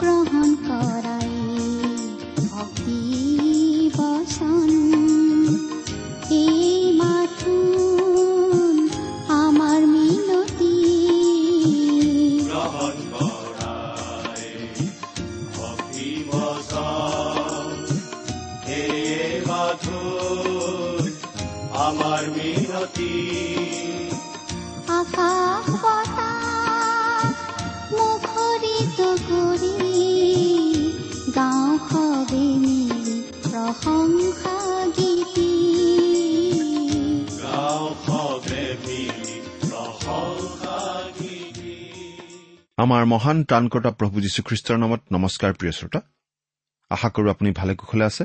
গ্ৰহণ কৰাই ভক্তি বচন আমাৰ মহান ত্ৰাণকৰ্তা প্ৰভু যীশুখ্ৰীষ্টৰ নামত নমস্কাৰ প্ৰিয় শ্ৰোতা। আশা কৰোঁ আপুনি ভালে কুশলে আছে।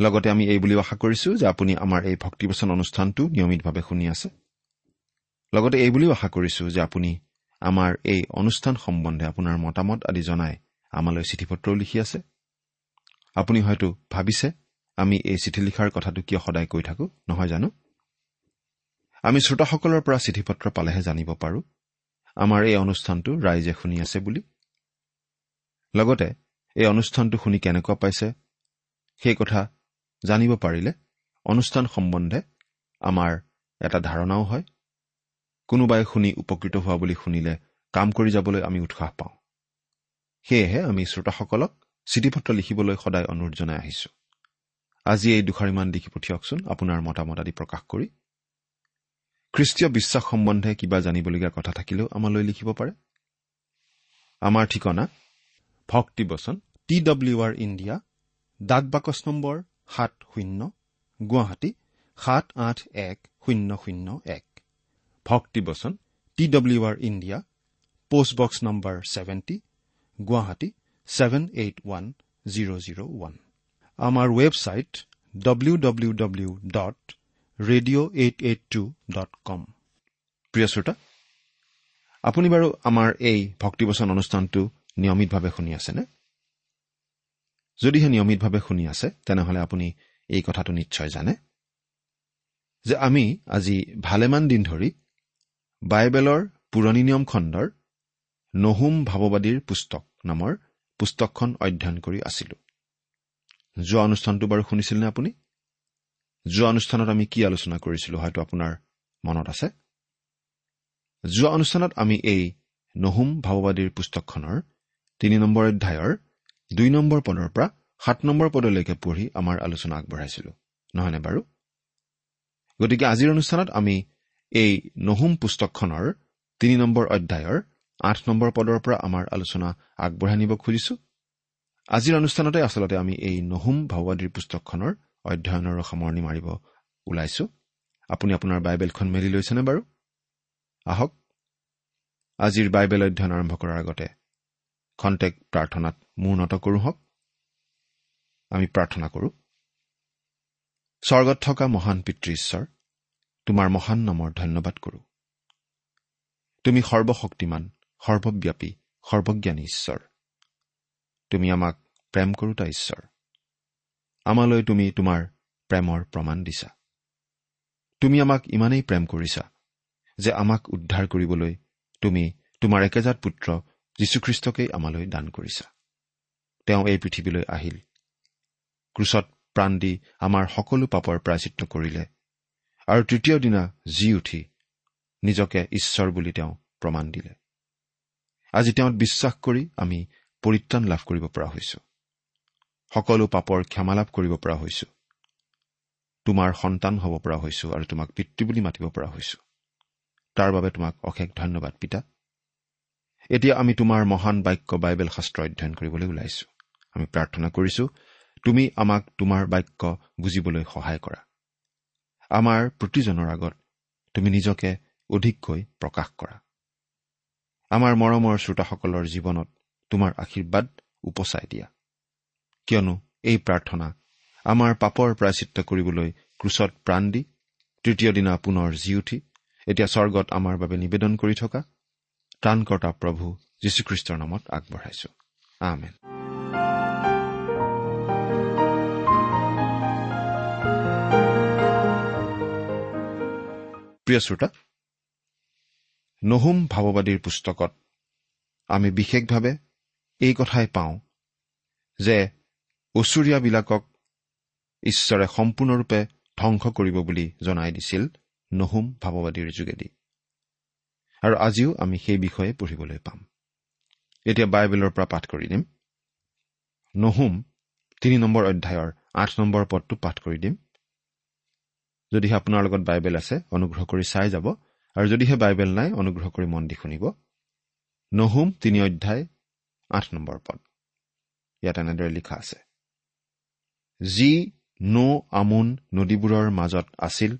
লগতে আমি এই বুলিও আশা কৰিছো যে আপুনি আমাৰ এই ভক্তিবচন অনুষ্ঠানটো নিয়মিতভাৱে শুনি আছে। লগতে এই বুলিও আশা কৰিছো যে আপুনি আমাৰ এই অনুষ্ঠান সম্বন্ধে আপোনাৰ মতামত আদি জনাই আমালৈ চিঠি পত্ৰও লিখি আছে। আপুনি হয়তো ভাবিছে আমি এই চিঠি লিখাৰ কথাটো কিয় সদায় কৈ থাকো নহয় জানো? আমি শ্ৰোতাসকলৰ পৰা চিঠি পত্ৰ পালেহে জানিব পাৰোঁ। আমাৰ এই অনুষ্ঠানটো ৰাইজে শুনি আছে বুলি। লগতে এই অনুষ্ঠানটো শুনি কেনেকুৱা পাইছে সেই কথা জানিব পাৰিলে অনুষ্ঠান সম্বন্ধে আমাৰ এটা ধাৰণাও হয়। কোনোবাই শুনি উপকৃত হোৱা বুলি শুনিলে কাম কৰি যাবলৈ আমি উৎসাহ পাওঁ। সেয়েহে আমি শ্ৰোতাসকলক চিঠি পত্ৰ লিখিবলৈ সদায় অনুৰোধ জনাই আহিছো। আজি এই দুষাৰিমান লিখি পঠিয়াওকচোন আপোনাৰ মতামত আদি প্ৰকাশ কৰি খ্ৰীষ্টীয় বিশ্বাস সম্বন্ধে কিবা জানিবলগীয়া কথা থাকিলেও আমালৈ লিখিব পাৰে। আমাৰ ঠিকনা ভক্তিবচন টি ডব্লিউ আৰ ইণ্ডিয়া ডাক বাকচ নম্বৰ সাত শূন্য গুৱাহাটী সাত আঠ এক শূন্য শূন্য এক। ভক্তিবচন T W R India post box number seventy Guwahati seven eight one zero' zero' one. আমাৰ website W W W dot radio' eight eight two dot com প্ৰিয় শ্ৰোতা আপুনি বাৰু আমাৰ এই ভক্তিবচন অনুষ্ঠানটো নিয়মিতভাৱে শুনি আছেনে? যদিহে নিয়মিতভাৱে শুনি আছে তেনেহলে আপুনি এই কথাটো নিশ্চয় জানে যে আমি আজি ভালেমান দিন ধৰি বাইবেলৰ পুৰণি নিয়ম খণ্ডৰ নহুম ভাৱবাদীৰ পুস্তক নামৰ পুস্তকখন অধ্যয়ন কৰি আছিলো। যোৱা অনুষ্ঠানটো বাৰু শুনিছিলনে আপুনি? যোৱা অনুষ্ঠানত আমি কি আলোচনা কৰিছিলো হয়তো আপোনাৰ মনত আছে? যোৱা অনুষ্ঠানত আমি এই নহুম ভাৱবাদীৰ পুস্তকখনৰ তিনি নম্বৰ অধ্যায়ৰ দুই নম্বৰ পদৰ পৰা সাত নম্বৰ পদলৈকে পঢ়ি আমাৰ আলোচনা আগবঢ়াইছিলো। নহয়নে বাৰু? গতিকে আজিৰ অনুষ্ঠানত আমি এই নহুম পুস্তকখনৰ তিনি নম্বৰ অধ্যায়ৰ আঠ নম্বৰ পদৰ পৰা আমাৰ আলোচনা আগবঢ়াই নিব খুজিছো। আজিৰ অনুষ্ঠানতে আচলতে আমি এই নহুম ভাওবাদীৰ পুস্তকখনৰ অধ্যয়নৰ সামৰণি মাৰিব ওলাইছো। আপুনি আপোনাৰ বাইবেলখন মেলি লৈছেনে বাৰু? আহক আজিৰ বাইবেল অধ্যয়ন আৰম্ভ কৰাৰ আগতে খন্তেক প্ৰাৰ্থনাত মূৰ নত কৰোঁ হওক। আমি প্ৰাৰ্থনা কৰোঁ। স্বৰ্গত থকা মহান পিতৃ ঈশ্বৰ তোমাৰ মহান নামৰ ধন্যবাদ কৰোঁ। তুমি সৰ্বশক্তিমান সৰ্বব্যাপী সৰ্বজ্ঞানী ঈশ্বৰ। তুমি আমাক প্ৰেম কৰোতা ঈশ্বৰ। আমালৈ তুমি তোমাৰ প্ৰেমৰ প্ৰমাণ দিছা। তুমি আমাক ইমানেই প্ৰেম কৰিছা যে আমাক উদ্ধাৰ কৰিবলৈ তুমি তোমাৰ একেজাত পুত্ৰ যীশুখ্ৰীষ্টকেই আমালৈ দান কৰিছা। তেওঁ এই পৃথিৱীলৈ আহিল। ক্ৰুচত প্ৰাণ দি আমাৰ সকলো পাপৰ প্ৰায়চিত্ৰ কৰিলে আৰু তৃতীয় দিনা জি উঠি নিজকে ঈশ্বৰ বুলি তেওঁ প্ৰমাণ দিলে। আজি তেওঁত বিশ্বাস কৰি আমি পৰিত্ৰাণ লাভ কৰিব পৰা হৈছো। সকলো পাপৰ ক্ষমা লাভ কৰিব পৰা হৈছো। তোমাৰ সন্তান হ'ব পৰা হৈছো আৰু তোমাক পিতৃ বুলি মাতিব পৰা হৈছো। তাৰ বাবে তোমাক অশেষ ধন্যবাদ পিতা। এতিয়া আমি তোমাৰ মহান বাক্য বাইবেল শাস্ত্ৰ অধ্যয়ন কৰিবলৈ ওলাইছো। আমি প্ৰাৰ্থনা কৰিছো তুমি আমাক তোমাৰ বাক্য বুজিবলৈ সহায় কৰা। আমাৰ প্ৰতিজনৰ আগত তুমি নিজকে অধিককৈ প্ৰকাশ কৰা। আমাৰ মৰমৰ শ্ৰোতাসকলৰ জীৱনত তোমাৰ আশীৰ্বাদ উপচাই দিয়া। কিয়নো এই প্ৰাৰ্থনা আমাৰ পাপৰ প্ৰায়চিত্ৰ কৰিবলৈ ক্ৰুচত প্ৰাণ দি তৃতীয় দিনা পুনৰ জি উঠি এতিয়া স্বৰ্গত আমাৰ বাবে নিবেদন কৰি থকা ত্ৰাণকৰ্তা প্ৰভু যীশুখ্ৰীষ্টৰ নামত আগবঢ়াইছো। আমেন। প্ৰিয় শ্ৰোতা নহুম ভাৱবাদীৰ পুস্তকত আমি বিশেষভাৱে এই কথাই পাওঁ যে ওচৰীয়াবিলাকক ঈশ্বৰে সম্পূৰ্ণৰূপে ধ্বংস কৰিব বুলি জনাই দিছিল নহুম ভাৱবাদীৰ যোগেদি। আৰু আজিও আমি সেই বিষয়ে পঢ়িবলৈ পাম। এতিয়া বাইবেলৰ পৰা পাঠ কৰি দিম। নহুম তিনি নম্বৰ অধ্যায়ৰ আঠ নম্বৰ পদটো পাঠ কৰি দিম। যদিহে আপোনাৰ লগত বাইবেল আছে অনুগ্ৰহ কৰি চাই যাব। আৰু যদিহে বাইবেল নাই অনুগ্ৰহ কৰি মন দি শুনিব। নহুম তিনি অধ্যায় আঠ নম্বৰ পদ। ইয়াত এনেদৰে লিখা আছে। যি নৌ আমোন নদীবোৰৰ মাজত আছিল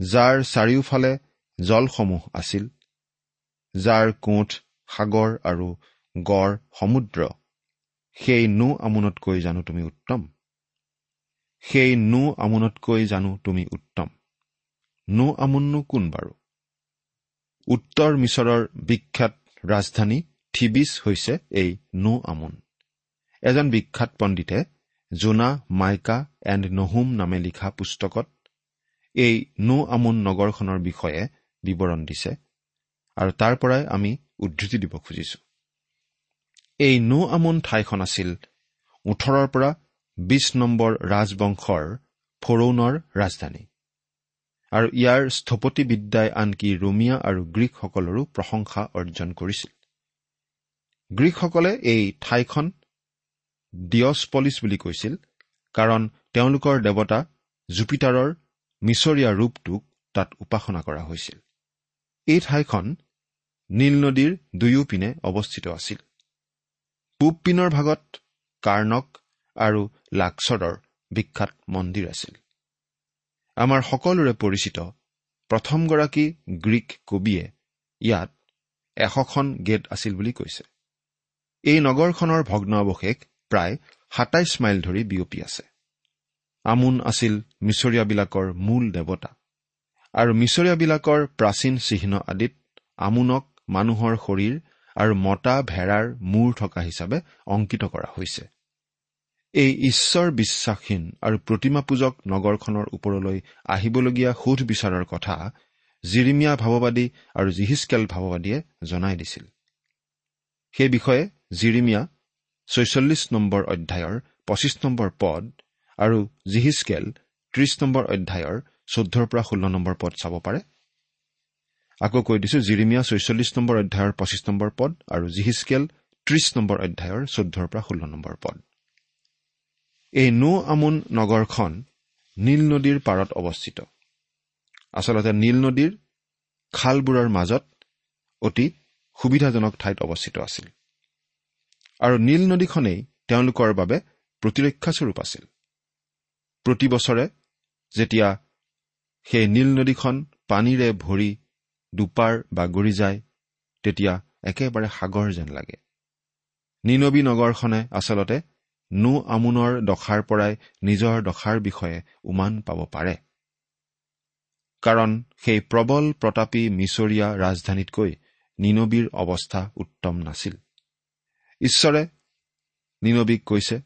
যাৰ চাৰিওফালে জলসমূহ আছিল যাৰ কোঠ সাগৰ আৰু গড় সমুদ্ৰ সেই নৌ আমোনতকৈ জানো তুমি উত্তম? সেই নৌ আমোনতকৈ জানো তুমি উত্তম? নৌ আমোননো কোন বাৰু? উত্তৰ মিছৰৰ বিখ্যাত ৰাজধানী থিবিছ হৈছে এই নৌ আমোন। এজন বিখ্যাত পণ্ডিতে জোনা মাইকা এণ্ড নহুম নামে লিখা পুস্তকত এই নৌ আমোন নগৰখনৰ বিষয়ে বিৱৰণ দিছে আৰু তাৰ পৰাই আমি উদ্ধৃতি দিব খুজিছো। এই নৌ আমোন ঠাইখন আছিল ওঠৰৰ পৰা বিছ নম্বৰ ৰাজবংশৰ ফৰৌনৰ ৰাজধানী আৰু ইয়াৰ স্থপতিবিদ্যাই আনকি ৰোমিয়া আৰু গ্ৰীকসকলৰো প্ৰশংসা অৰ্জন কৰিছিল। গ্ৰীকসকলে এই ঠাইখন ডিয়ছপলিছ বুলি কৈছিল কাৰণ তেওঁলোকৰ দেৱতা জুপিটাৰৰ মিছৰীয়া ৰূপটোক তাত উপাসনা কৰা হৈছিল। এই ঠাইখন নীল নদীৰ দুয়োপিনে অৱস্থিত আছিল। পূব পিনৰ ভাগত কাৰ্ণক আৰু লাক্সৰৰ বিখ্যাত মন্দিৰ আছিল। আমাৰ সকলোৰে পৰিচিত প্ৰথমগৰাকী গ্ৰীক কবিয়ে ইয়াত এশখন গেট আছিল বুলি কৈছে। এই নগৰখনৰ ভগ্নাৱশেষ প্ৰায় সাতাইছ মাইল ধৰি বিয়পি আছে। আমোন আছিল মিছৰীয়াবিলাকৰ মূল দেৱতা। আৰু মিছৰীয়াবিলাকৰ প্ৰাচীন চিহ্ন আদিত আমোনক মানুহৰ শৰীৰ আৰু মতা ভেড়াৰ মূৰ থকা হিচাপে অংকিত কৰা হৈছে। এই ঈশ্বৰ বিশ্বাসহীন আৰু প্ৰতিমা পূজক নগৰখনৰ ওপৰলৈ আহিবলগীয়া সোধ বিচাৰৰ কথা জিৰিমিয়া ভাৱবাদী আৰু জিহিচকেল ভাৱবাদীয়ে জনাই দিছিল। সেই বিষয়ে জিৰিমিয়া ছয়চল্লিছ নম্বৰ অধ্যায়ৰ পঁচিছ নম্বৰ পদ আৰু জিহিচকেল ত্ৰিশ নম্বৰ অধ্যায়ৰ চৈধ্যৰ পৰা ষোল্ল নম্বৰ পদ চাব পাৰে। আকৌ কৈ দিছো জিৰিমিয়া ছয়চল্লিছ নম্বৰ অধ্যায়ৰ পঁচিছ নম্বৰ পদ আৰু জিহিচকেল ত্ৰিশ নম্বৰ অধ্যায়ৰ চৈধ্যৰ পৰা ষোল্ল নম্বৰ পদ। এই নৌ আমোন নগৰখন নীল নদীৰ পাৰত অৱস্থিত। আচলতে নীল নদীৰ খালবোৰৰ মাজত অতি সুবিধাজনক ঠাইত অৱস্থিত আছিল। আৰু নীল নদীখনেই তেওঁলোকৰ বাবে প্ৰতিৰক্ষাস্বৰূপ আছিল। প্ৰতি বছৰে যেতিয়া সেই নীল নদীখন পানীৰে ভৰি দুপাৰ বাগৰি যায় তেতিয়া একেবাৰে সাগৰ যেন লাগে। নিনবী নগৰখনে আচলতে নৌ আমোনৰ দশাৰ পৰাই নিজৰ দশাৰ বিষয়ে উমান পাব পাৰে। কাৰণ সেই প্ৰবল প্ৰতাপী মিছৰীয়া ৰাজধানীতকৈ নিনবীৰ অৱস্থা উত্তম নাছিল। ঈশ্বৰে নিনবীক কৈছে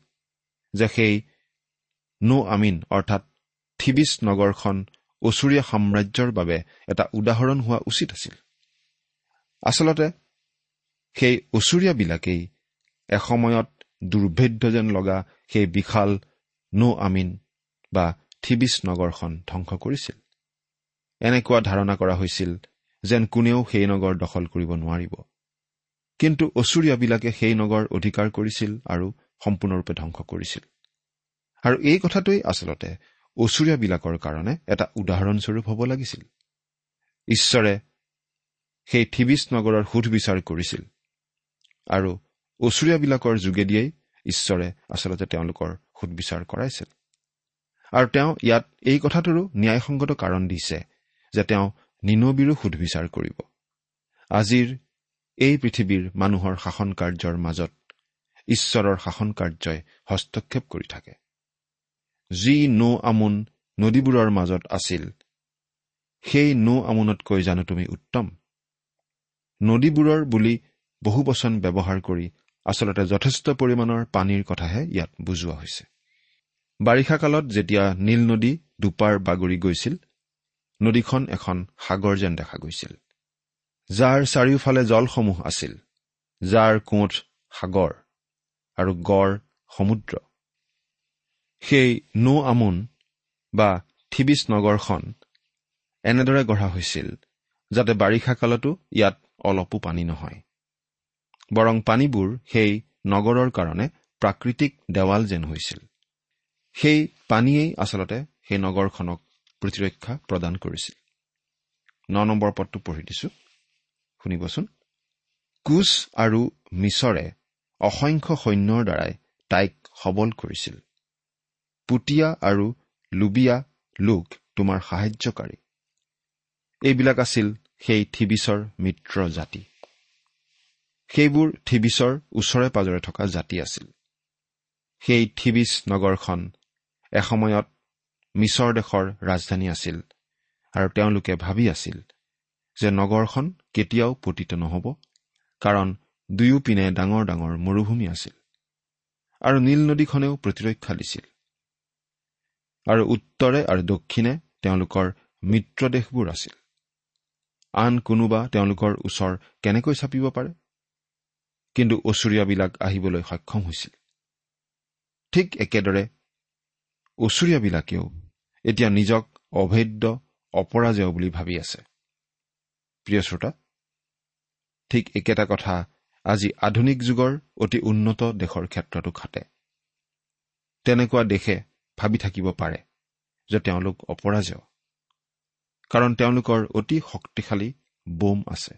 যে সেই নৌ আমিন অৰ্থাৎ থিবিছ নগৰখন ওচৰীয়া সাম্ৰাজ্যৰ বাবে এটা উদাহৰণ হোৱা উচিত আছিল। আচলতে সেই ওচৰীয়াবিলাকেই এসময়ত দুৰ্ভেদ্য যেন লগা সেই বিশাল নৌ আমিন বা থিবিছ নগৰখন ধ্বংস কৰিছিল। এনেকুৱা ধাৰণা কৰা হৈছিল যেন কোনেও সেই নগৰ দখল কৰিব নোৱাৰিব। কিন্তু অচুৰীয়াবিলাকে সেই নগৰ অধিকাৰ কৰিছিল আৰু সম্পূৰ্ণৰূপে ধ্বংস কৰিছিল। আৰু এই কথাটোৱেই আচলতে অচুৰীয়াবিলাকৰ কাৰণে এটা উদাহৰণস্বৰূপ হ'ব লাগিছিল। ঈশ্বৰে সেই থিবিছ নগৰৰ সোধ বিচাৰ কৰিছিল আৰু অচুৰীয়াবিলাকৰ যোগেদিয়েই ঈশ্বৰে আচলতে তেওঁলোকৰ সোধ বিচাৰ কৰাইছিল। আৰু তেওঁ ইয়াত এই কথাটোৰো ন্যায়সংগত কাৰণ দিছে যে তেওঁ নিনবীৰো সোধ বিচাৰ কৰিব। আজিৰ এই পৃথিৱীৰ মানুহৰ শাসন কাৰ্যৰ মাজত ঈশ্বৰৰ শাসন কাৰ্যই হস্তক্ষেপ কৰি থাকে। যি নৌ আমোন নদীবোৰৰ মাজত আছিল সেই নৌ আমোনতকৈ জানো তুমি উত্তম? নদীবোৰৰ বুলি বহু বচন ব্যৱহাৰ কৰি আচলতে যথেষ্ট পৰিমাণৰ পানীৰ কথাহে ইয়াত বুজোৱা হৈছে। বাৰিষা কালত যেতিয়া নীল নদী দুপাৰ বাগৰি গৈছিল নদীখন এখন সাগৰ যেন দেখা গৈছিল। যাৰ চাৰিওফালে জলসমূহ আছিল যাৰ কোঠ সাগৰ আৰু গড় সমুদ্ৰ। সেই নৌ আমোন বা থিবিছ নগৰখন এনেদৰে গঢ়া হৈছিল যাতে বাৰিষা কালতো ইয়াত অলপো পানী নহয়। বৰং পানীবোৰ সেই নগৰৰ কাৰণে প্ৰাকৃতিক দেৱাল যেন হৈছিল। সেই পানীয়েই আচলতে সেই নগৰখনক প্ৰতিৰক্ষা প্ৰদান কৰিছিল। ন নম্বৰ পদটো পঢ়ি দিছো। শুনিবচোন কোচ আৰু মিছৰে অসংখ্য সৈন্যৰ দ্বাৰাই তাইক সবল কৰিছিল। পুতীয়া আৰু লুবিয়া লোক তোমাৰ সাহায্যকাৰী। এইবিলাক আছিল সেই থিবিছৰ মিত্ৰ জাতি। সেইবোৰ থিবিছৰ ওচৰে পাজৰে থকা জাতি আছিল। সেই থিবিছ নগৰখন এসময়ত মিছৰ দেশৰ ৰাজধানী আছিল আৰু তেওঁলোকে ভাবি আছিল যে নগৰখন কেতিয়াও পতিত নহ'ব কাৰণ দুয়োপিনে ডাঙৰ ডাঙৰ মৰুভূমি আছিল আৰু নীল নদীখনেও প্ৰতিৰক্ষা দিছিল। আৰু উত্তৰে আৰু দক্ষিণে তেওঁলোকৰ মিত্ৰদেশবোৰ আছিল। আন কোনোবা তেওঁলোকৰ ওচৰ কেনেকৈ চাপিব পাৰে? কিন্তু অচুৰীয়াবিলাক আহিবলৈ সক্ষম হৈছিল। ঠিক একেদৰে অচুৰীয়াবিলাকেও এতিয়া নিজক অভেদ্য অপৰাজয় বুলি ভাবি আছে। প্ৰিয় শ্ৰোতা ঠিক একেটা কথা আজি আধুনিক যুগৰ অতি উন্নত দেশৰ ক্ষেত্ৰতো খাটে তেনেকুৱা দেশে ভাবি থাকিব পাৰে যে তেওঁলোক অপৰাজয় কাৰণ তেওঁলোকৰ অতি শক্তিশালী বোম আছে।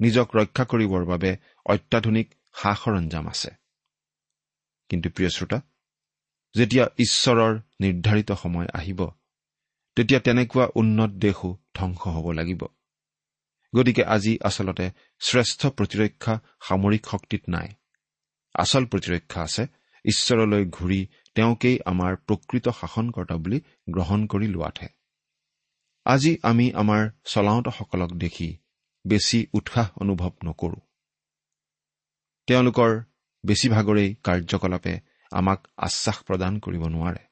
নিজক ৰক্ষা কৰিবৰ বাবে অত্যাধুনিক সা সৰঞ্জাম আছে। কিন্তু প্ৰিয় শ্ৰোতা যেতিয়া ঈশ্বৰৰ নিৰ্ধাৰিত সময় আহিব তেতিয়া তেনেকুৱা উন্নত দেশো ধ্বংস হ'ব লাগিব। গতিকে আজি আচলতে শ্ৰেষ্ঠ প্ৰতিৰক্ষা সামৰিক শক্তিত নাই। আচল প্ৰতিৰক্ষা আছে ঈশ্বৰলৈ ঘূৰি তেওঁকেই আমাৰ প্ৰকৃত শাসনকৰ্তা বুলি গ্ৰহণ কৰি লোৱাতহে। আজি আমি আমাৰ চলাওঁতাসকলক দেখি বেছি উৎসাহ অনুভৱ নকৰো। তেওঁলোকৰ বেছিভাগৰেই কাৰ্যকলাপে আমাক আশ্বাস প্ৰদান কৰিব নোৱাৰে।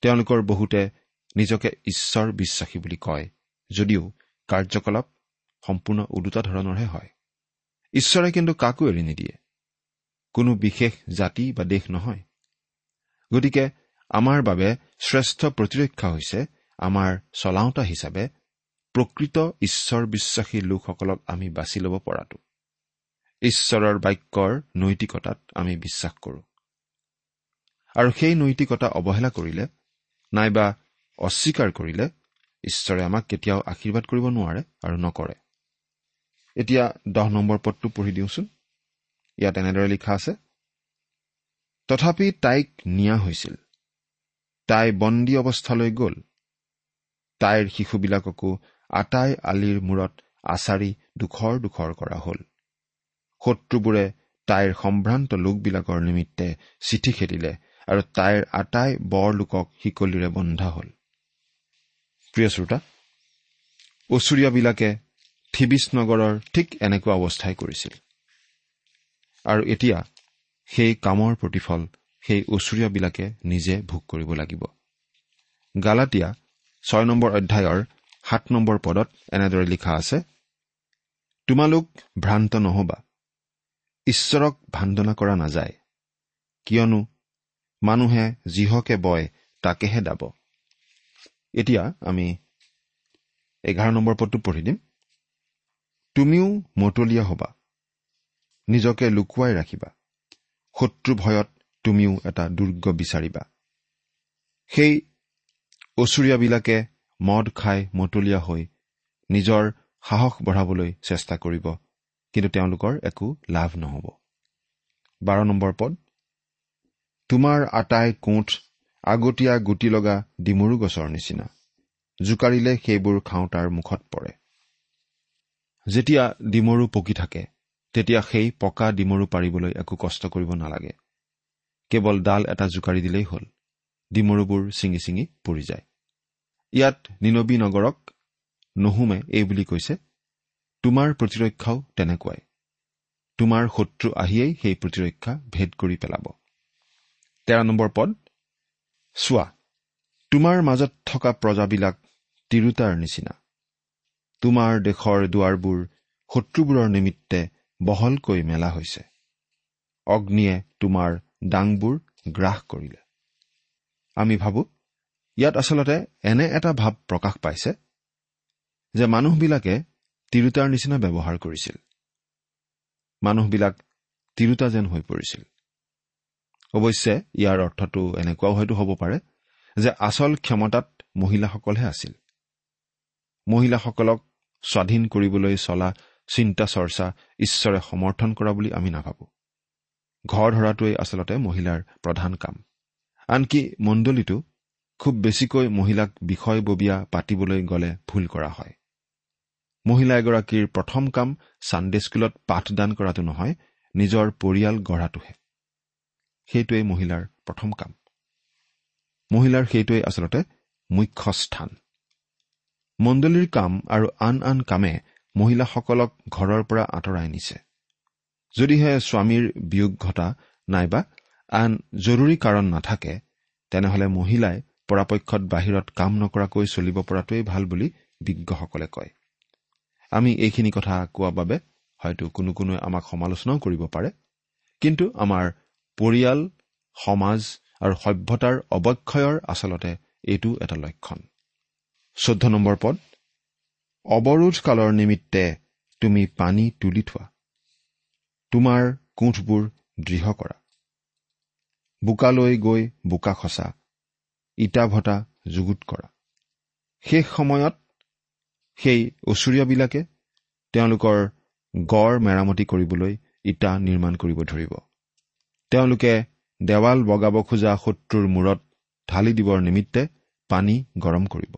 তেওঁলোকৰ বহুতে নিজকে ঈশ্বৰ বিশ্বাসী বুলি কয় যদিও কাৰ্যকলাপ সম্পূৰ্ণ ওলোটা ধৰণৰহে হয়। ঈশ্বৰে কিন্তু কাকো এৰি নিদিয়ে। কোনো বিশেষ জাতি বা দেশ নহয়। গতিকে আমাৰ বাবে শ্ৰেষ্ঠ প্ৰতিৰক্ষা হৈছে আমাৰ চলাওঁতা হিচাপে প্ৰকৃত ঈশ্বৰ বিশ্বাসী লোকসকলক আমি বাছি ল'ব পৰাটো। ঈশ্বৰৰ বাক্যৰ নৈতিকতাত আমি বিশ্বাস কৰোঁ। আৰু সেই নৈতিকতা অৱহেলা কৰিলে নাইবা অস্বীকাৰ কৰিলে ঈশ্বৰে আমাক কেতিয়াও আশীৰ্বাদ কৰিব নোৱাৰে আৰু নকৰে। এতিয়া দহ নম্বৰ পদটো পঢ়ি দিওঁচোন। ইয়াত এনেদৰে লিখা আছে তথাপি তাইক নিয়া হৈছিল। তাই বন্দী অৱস্থালৈ গ'ল। তাইৰ শিশুবিলাককো আটাই আলিৰ মূৰত আচাৰি দুখৰ দুখৰ কৰা হ'ল। শত্ৰুবোৰে তাইৰ সম্ভ্ৰান্ত লোকবিলাকৰ নিমিত্তে চিঠি খেদিলে আৰু তাইৰ আটাই বৰ লোকক শিকলিৰে বন্ধা হ'ল। প্ৰিয় শ্ৰোতা ওচৰীয়াবিলাকে থিবিছ নগৰৰ ঠিক এনেকুৱা অৱস্থাই কৰিছিল। আৰু এতিয়া সেই কামৰ প্ৰতিফল সেই ওচৰীয়াবিলাকে নিজে ভোগ কৰিব লাগিব। গালাটীয়া ছয় নম্বৰ অধ্যায়ৰ সাত নম্বৰ পদত এনেদৰে লিখা আছে তোমালোক ভ্ৰান্ত নহবা। ঈশ্বৰক ভাণ্ডনা কৰা নাযায়। কিয়নো মানুহে যিহকে বয় তাকেহে দাব। এতিয়া আমি এঘাৰ নম্বৰ পদটো পঢ়ি দিম। তুমিও মতলীয়া হবা। নিজকে লুকুৱাই ৰাখিবা। শত্ৰু ভয়ত তুমিও এটা দুৰ্গ বিচাৰিবা। সেই অচুৰীয়াবিলাকে মদ খাই মতলীয়া হৈ নিজৰ সাহস বঢ়াবলৈ চেষ্টা কৰিব কিন্তু তেওঁলোকৰ একো লাভ নহ'ব। বাৰ নম্বৰ পদ তোমাৰ আটাই কোঠ আগতীয়া গুটি লগা ডিমৰু গছৰ নিচিনা। জোকাৰিলে সেইবোৰ খাওঁতাৰ মুখত পৰে। যেতিয়া ডিমৰু পকি থাকে তেতিয়া সেই পকা ডিমৰু পাৰিবলৈ একো কষ্ট কৰিব নালাগে। কেৱল ডাল এটা জোকাৰি দিলেই হ'ল। ডিমৰুবোৰ ছিঙি ছিঙি পৰি যায়। ইয়াত নিনবী নগৰক নহুমে এই বুলি কৈছে তোমাৰ প্ৰতিৰক্ষাও তেনেকুৱাই। তোমাৰ শত্ৰু আহিয়েই সেই প্ৰতিৰক্ষা ভেদ কৰি পেলাব। তেৰ নম্বৰ পদ চোৱা তোমাৰ মাজত থকা প্ৰজাবিলাক তিৰোতাৰ নিচিনা। তোমাৰ দেশৰ দুৱাৰবোৰ শত্ৰুবোৰৰ নিমিত্তে বহলকৈ মেলা হৈছে। অগ্নিয়ে তোমাৰ ডাংবোৰ গ্ৰাস কৰিলে। আমি ভাবো ইয়াত আচলতে এনে এটা ভাৱ প্ৰকাশ পাইছে যে মানুহবিলাকে তিৰোতাৰ নিচিনা ব্যৱহাৰ কৰিছিল। মানুহবিলাক তিৰোতা যেন হৈ পৰিছিল। অৱশ্যে ইয়াৰ অৰ্থটো এনেকুৱাও হয়তো হ'ব পাৰে যে আচল ক্ষমতাত মহিলাসকলহে আছিল। মহিলাসকলক স্বাধীন কৰিবলৈ চলা চিন্তা চৰ্চা ঈশ্বৰে সমৰ্থন কৰা বুলি আমি নাভাবো। ঘৰ ধৰাটোৱেই আচলতে মহিলাৰ প্ৰধান কাম। আনকি মণ্ডলীটো খুব বেছিকৈ মহিলাক বিষয়ববীয়া পাতিবলৈ গ'লে ভুল কৰা হয়। মহিলা এগৰাকীৰ প্ৰথম কাম ছানডে স্কুলত পাঠদান কৰাটো নহয় নিজৰ পৰিয়াল গঢ়াটোহে। সেইটোৱেই মহিলাৰ প্ৰথম কাম। মহিলাৰ সেইটোৱেই আচলতে মুখ্য স্থান। মণ্ডলীৰ কাম আৰু আন আন কামে মহিলাসকলক ঘৰৰ পৰা আঁতৰাই নিছে। যদিহে স্বামীৰ বিয়োগ ঘটা নাইবা আন জৰুৰী কাৰণ নাথাকে তেনেহলে মহিলাই পৰাপক্ষত বাহিৰত কাম নকৰাকৈ চলিব পৰাটোৱেই ভাল বুলি বিজ্ঞসকলে কয়। আমি এইখিনি কথা কোৱা বাবে হয়তো কোনো কোনোৱে আমাক সমালোচনাও কৰিব পাৰে কিন্তু আমাৰ পৰিয়াল সমাজ আৰু সভ্যতাৰ অৱক্ষয়ৰ আচলতে এইটো এটা লক্ষণ। চৈধ্য নম্বৰ পদ অৱৰোধ কালৰ নিমিত্তে তুমি পানী তুলি থোৱা। তোমাৰ কোঠবোৰ দৃঢ় কৰা। বোকালৈ গৈ বোকা খচা ইটা ভটা যুগুত কৰা। শেষ সময়ত সেই অচুৰীয়াবিলাকে তেওঁলোকৰ গড় মেৰামতি কৰিবলৈ ইটা নিৰ্মাণ কৰিব ধৰিব। তেওঁলোকে দেৱাল বগাব খোজা শত্ৰুৰ মূৰত ঢালি দিবৰ নিমিত্তে পানী গৰম কৰিব।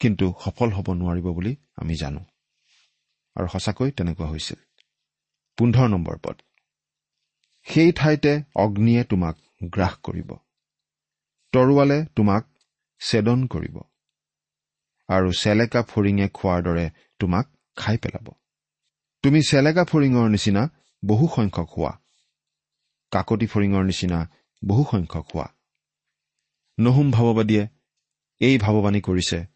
কিন্তু সফল হ'ব নোৱাৰিব বুলি আমি জানো। আৰু সঁচাকৈ তেনেকুৱা হৈছিল। পোন্ধৰ নম্বৰ পদ। সেই ঠাইতে অগ্নিয়ে তোমাক গ্ৰাস কৰিব। তৰোৱালে তোমাক ছেদন কৰিব। আৰু চেলেকা ফৰিঙে খোৱাৰ দৰে তোমাক খাই পেলাব। তুমি চেলেকা ফৰিঙৰ নিচিনা বহু সংখ্যক হোৱা। কাকতি ফৰিঙৰ নিচিনা বহু সংখ্যক হোৱা। নহুম ভাৱবাদীয়ে এই ভাৱবাণী কৰিছে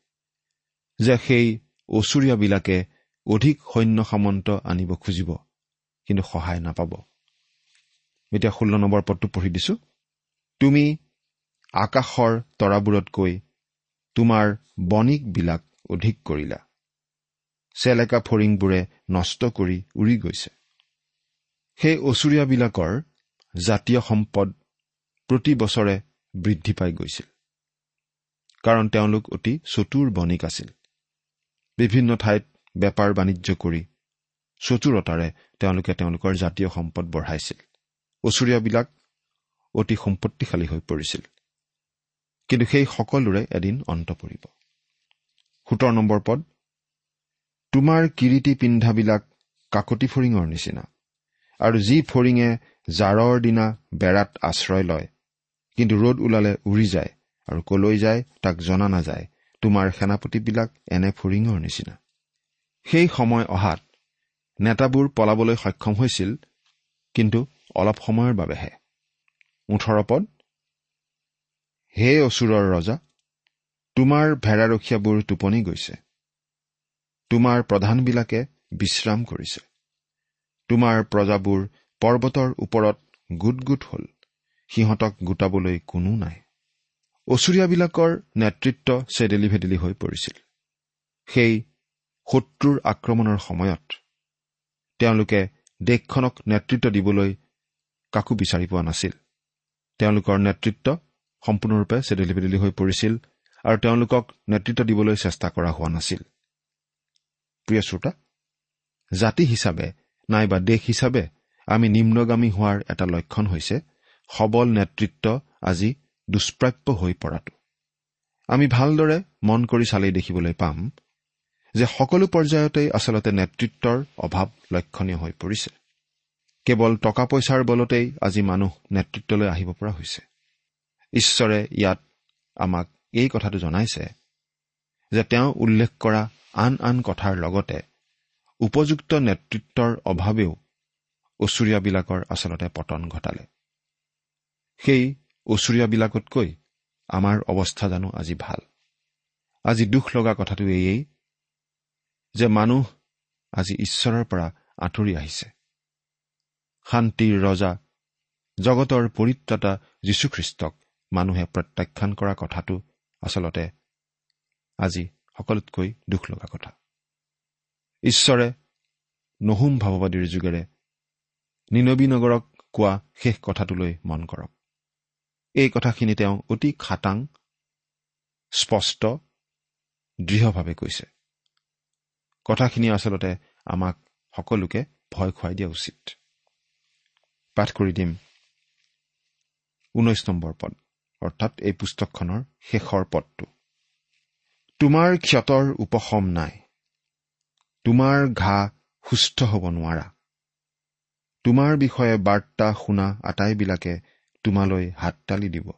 যে সেই অচুৰীয়াবিলাকে অধিক সৈন্য সামন্ত আনিব খুজিব কিন্তু সহায় নাপাব। এতিয়া ষোল্ল নম্বৰ পদটো পঢ়ি দিছো। তুমি আকাশৰ তৰাবোৰতকৈ তোমাৰ বণিকবিলাক অধিক কৰিলা। চেলেকা ফৰিংবোৰে নষ্ট কৰি উৰি গৈছে। সেই অচুৰীয়াবিলাকৰ জাতীয় সম্পদ প্ৰতি বছৰে বৃদ্ধি পাই গৈছিল। কাৰণ তেওঁলোক অতি চতুৰ বণিক আছিল। বিভিন্ন ঠাইত বেপাৰ বাণিজ্য কৰি চতুৰতাৰে তেওঁলোকে তেওঁলোকৰ জাতীয় সম্পদ বঢ়াইছিল। ওচৰীয়াবিলাক অতি সম্পত্তিশালী হৈ পৰিছিল। কিন্তু সেই সকলোৰে এদিন অন্ত পৰিব। সোতৰ নম্বৰ পদ তোমাৰ কিৰিটি পিন্ধাবিলাক কাকতি ফৰিঙৰ নিচিনা আৰু যি ফৰিঙে জাৰৰ দিনা বেৰাত আশ্ৰয় লয় কিন্তু ৰ'দ ওলালে উৰি যায় আৰু কলৈ যায় তাক জনা নাযায় তোমাৰ সেনাপতিবিলাক এনে ফৰিঙৰ নিচিনা। সেই সময় অহাত নেতাবোৰ পলাবলৈ সক্ষম হৈছিল কিন্তু অলপ সময়ৰ বাবেহে। ওঠৰ পদ। হে অচুৰৰ ৰজা তোমাৰ ভেড়াৰখীয়াবোৰ টোপনি গৈছে। তোমাৰ প্ৰধানবিলাকে বিশ্ৰাম কৰিছে। তোমাৰ প্ৰজাবোৰ পৰ্বতৰ ওপৰত গোট গোট হ'ল। সিহঁতক গোটাবলৈ কোনো নাই। অচুৰীয়াবিলাকৰ নেতৃত্ব চেদেলি ভেদেলি হৈ পৰিছিল। সেই শত্ৰুৰ আক্ৰমণৰ সময়ত তেওঁলোকে দেশখনক নেতৃত্ব দিবলৈ কাকো বিচাৰি পোৱা নাছিল। তেওঁলোকৰ নেতৃত্ব সম্পূৰ্ণৰূপে চেদেলি বেদেলি হৈ পৰিছিল আৰু তেওঁলোকক নেতৃত্ব দিবলৈ চেষ্টা কৰা হোৱা নাছিল। প্ৰিয় শ্ৰোতা জাতি হিচাপে নাইবা দেশ হিচাপে আমি নিম্নগামী হোৱাৰ এটা লক্ষণ হৈছে সবল নেতৃত্ব আজি দুষ্প্ৰাপ্য হৈ পৰাটো। আমি ভালদৰে মন কৰি চালেই দেখিবলৈ পাম যে সকলো পৰ্যায়তেই আচলতে নেতৃত্বৰ অভাৱ লক্ষণীয় হৈ পৰিছে। কেৱল টকা পইচাৰ বলতেই আজি মানুহ নেতৃত্বলৈ আহিব পৰা হৈছে। ঈশ্বৰে ইয়াত আমাক এই কথাটো জনাইছে যে তেওঁ উল্লেখ কৰা আন আন কথাৰ লগতে উপযুক্ত নেতৃত্বৰ অভাৱেও ওচৰীয়াবিলাকৰ আচলতে পতন ঘটালে। সেই ওচৰীয়াবিলাকতকৈ আমাৰ অৱস্থা জানো আজি ভাল। আজি দুখ লগা কথাটো এয়েই যে মানুহ আজি ঈশ্বৰৰ পৰা আঁতৰি আহিছে। শান্তিৰ ৰজা জগতৰ পৰিত্ৰাতা যীশুখ্ৰীষ্টক মানুহে প্ৰত্যাখ্যান কৰা কথাটো আচলতে আজি সকলোতকৈ দুখ লগা কথা। ঈশ্বৰে নহুম ভাৱবাদীৰ যোগেৰে নিনবী নগৰক কোৱা শেষ কথাটোলৈ মন কৰক। এই কথাখিনি তেওঁ অতি খাটাং স্পষ্ট দৃঢ়ভাৱে কৈছে। কথাখিনি আচলতে আমাক সকলোকে ভয় খুৱাই দিয়া উচিত। পাঠ কৰি দিম ঊনৈশ নম্বৰ পদ অৰ্থাৎ এই পুস্তকখনৰ শেষৰ পদটো। তোমাৰ ক্ষতৰ উপশম নাই। তোমাৰ ঘা সুস্থ হ'ব নোৱাৰা। তোমাৰ বিষয়ে বাৰ্তা শুনা আটাইবিলাকে তোমালৈ হাততালি দিব।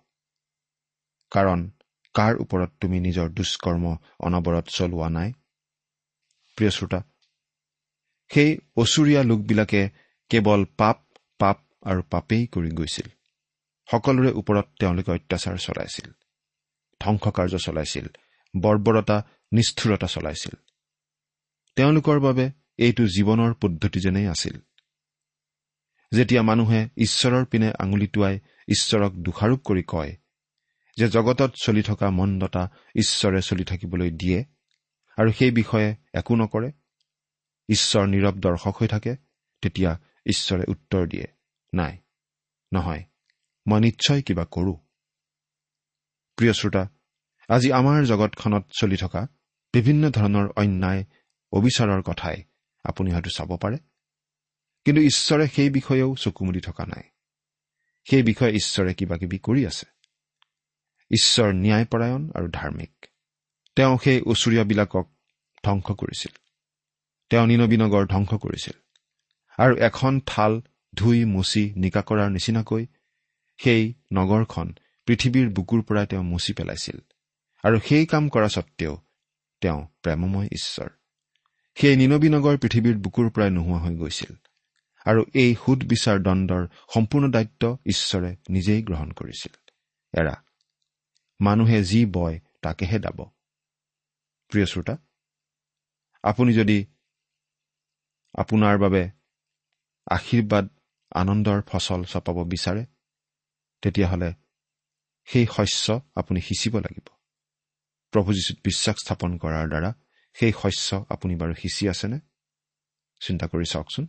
কাৰণ কাৰ ওপৰত তুমি নিজৰ দুষ্কৰ্ম অনবৰত চলোৱা নাই? প্ৰিয় শ্ৰোতা সেই অচুৰীয়া লোকবিলাকে কেৱল পাপ পাপ আৰু পাপেই কৰি গৈছিল। সকলোৰে ওপৰত তেওঁলোকে অত্যাচাৰ চলাইছিল। ধ্বংসকাৰ্য চলাইছিল। বৰ্বৰতা নিষ্ঠুৰতা চলাইছিল। তেওঁলোকৰ বাবে এইটো জীৱনৰ পদ্ধতি যেনেই আছিল। যেতিয়া মানুহে ঈশ্বৰৰ পিনে আঙুলি টোৱাই ঈশ্বৰক দোষাৰোপ কৰি কয় যে জগতত চলি থকা মন্দতা ঈশ্বৰে চলি থাকিবলৈ দিয়ে আৰু সেই বিষয়ে একো নকৰে ঈশ্বৰ নীৰৱ দৰ্শক হৈ থাকে তেতিয়া ঈশ্বৰে উত্তৰ দিয়ে নাই নহয় মই নিশ্চয় কিবা কৰোঁ। প্ৰিয় শ্ৰোতা আজি আমাৰ জগতখনত চলি থকা বিভিন্ন ধৰণৰ অন্যায় অবিচাৰৰ কথাই আপুনি হয়তো চাব পাৰে। কিন্তু ঈশ্বৰে সেই বিষয়েও চকুমুদি থকা নাই। সেই বিষয়ে ঈশ্বৰে কিবা কিবি কৰি আছে। ঈশ্বৰ ন্যায়পৰায়ণ আৰু ধাৰ্মিক। তেওঁ সেই ওচৰীয়াবিলাকক ধ্বংস কৰিছিল। তেওঁ নিনবীনগৰ ধ্বংস কৰিছিল। আৰু এখন থাল ধুই মুচি নিকা কৰাৰ নিচিনাকৈ সেই নগৰখন পৃথিৱীৰ বুকুৰ পৰাই তেওঁ মুচি পেলাইছিল। আৰু সেই কাম কৰা স্বত্তেও তেওঁ প্ৰেমময় ঈশ্বৰ। সেই নিনবী নগৰ পৃথিৱীৰ বুকুৰ পৰাই নোহোৱা হৈ গৈছিল। আৰু এই সুদবিচাৰ দণ্ডৰ সম্পূৰ্ণ দায়িত্ব ঈশ্বৰে নিজেই গ্ৰহণ কৰিছিল। এৰা মানুহে যি বয় তাকেহে দাব। প্ৰিয় শ্ৰোতা আপুনি যদি আপোনাৰ বাবে আশীৰ্বাদ আনন্দৰ ফচল চপাব বিচাৰে তেতিয়াহ'লে সেই শস্য আপুনি সিঁচিব লাগিব। প্ৰভু যীশুত বিশ্বাস স্থাপন কৰাৰ দ্বাৰা সেই শস্য আপুনি বাৰু সিঁচি আছেনে? চিন্তা কৰি চাওকচোন।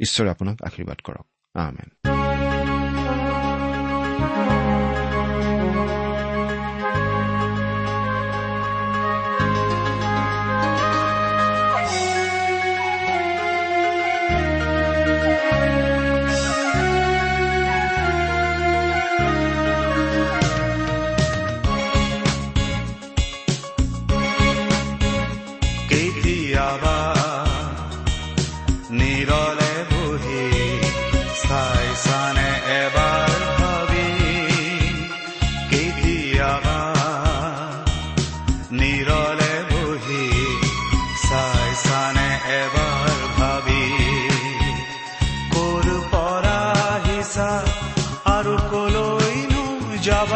ঈশ্বৰে আপোনাক আশীৰ্বাদ কৰক। আমেন। job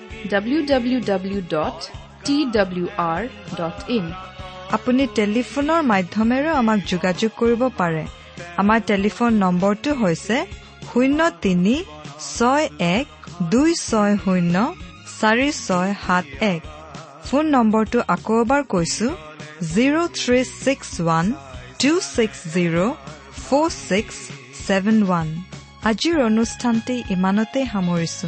ইন আপুনি টেলিফোনৰ মাধ্যমেৰেও আমাক যোগাযোগ কৰিব পাৰে। আমাৰ টেলিফোন নম্বৰটো হৈছে শূন্য তিনি ছয় এক দুই ছয় শূন্য চাৰি ছয় সাত এক। ফোন নম্বৰটো আকৌ এবাৰ কৈছো zero' three six one two six zero' four six seven one. আজিৰ অনুষ্ঠানটি ইমানতে সামৰিছো।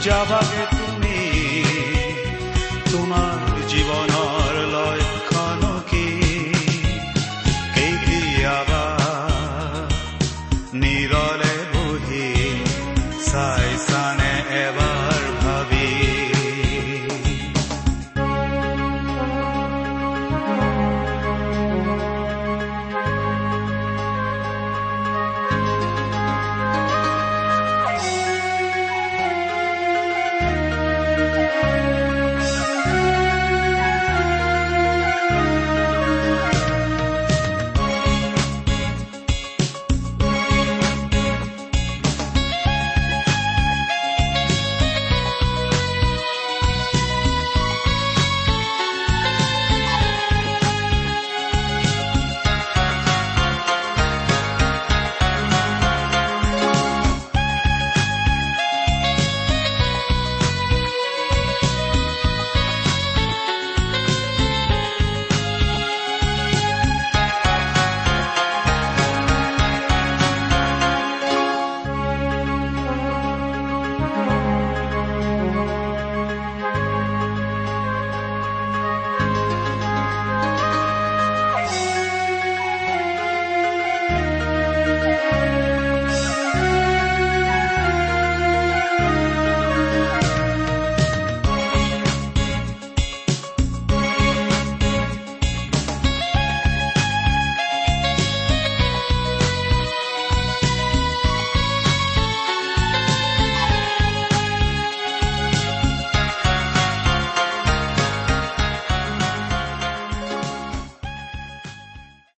जब